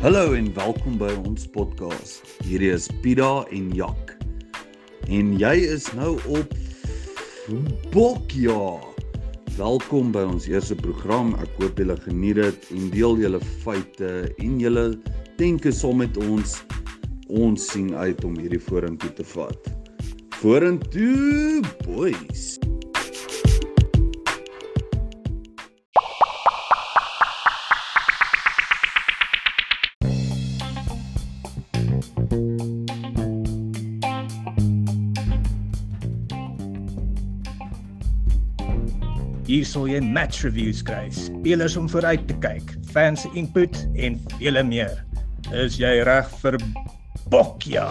Hallo en welkom by ons podcast. Hierdie is Pida en Jak. En jy is nou op Bokja. Welkom by ons eerste program. Ek hoop julle geniet dit en deel julle feite en julle denke saam met ons. Ons sien uit om hierdie vorentoe te vat. Vorentoe, boys. Hier sal jy match reviews kry, spelers om vooruit te kyk, fans input en vele meer. Is jy reg vir Bokja?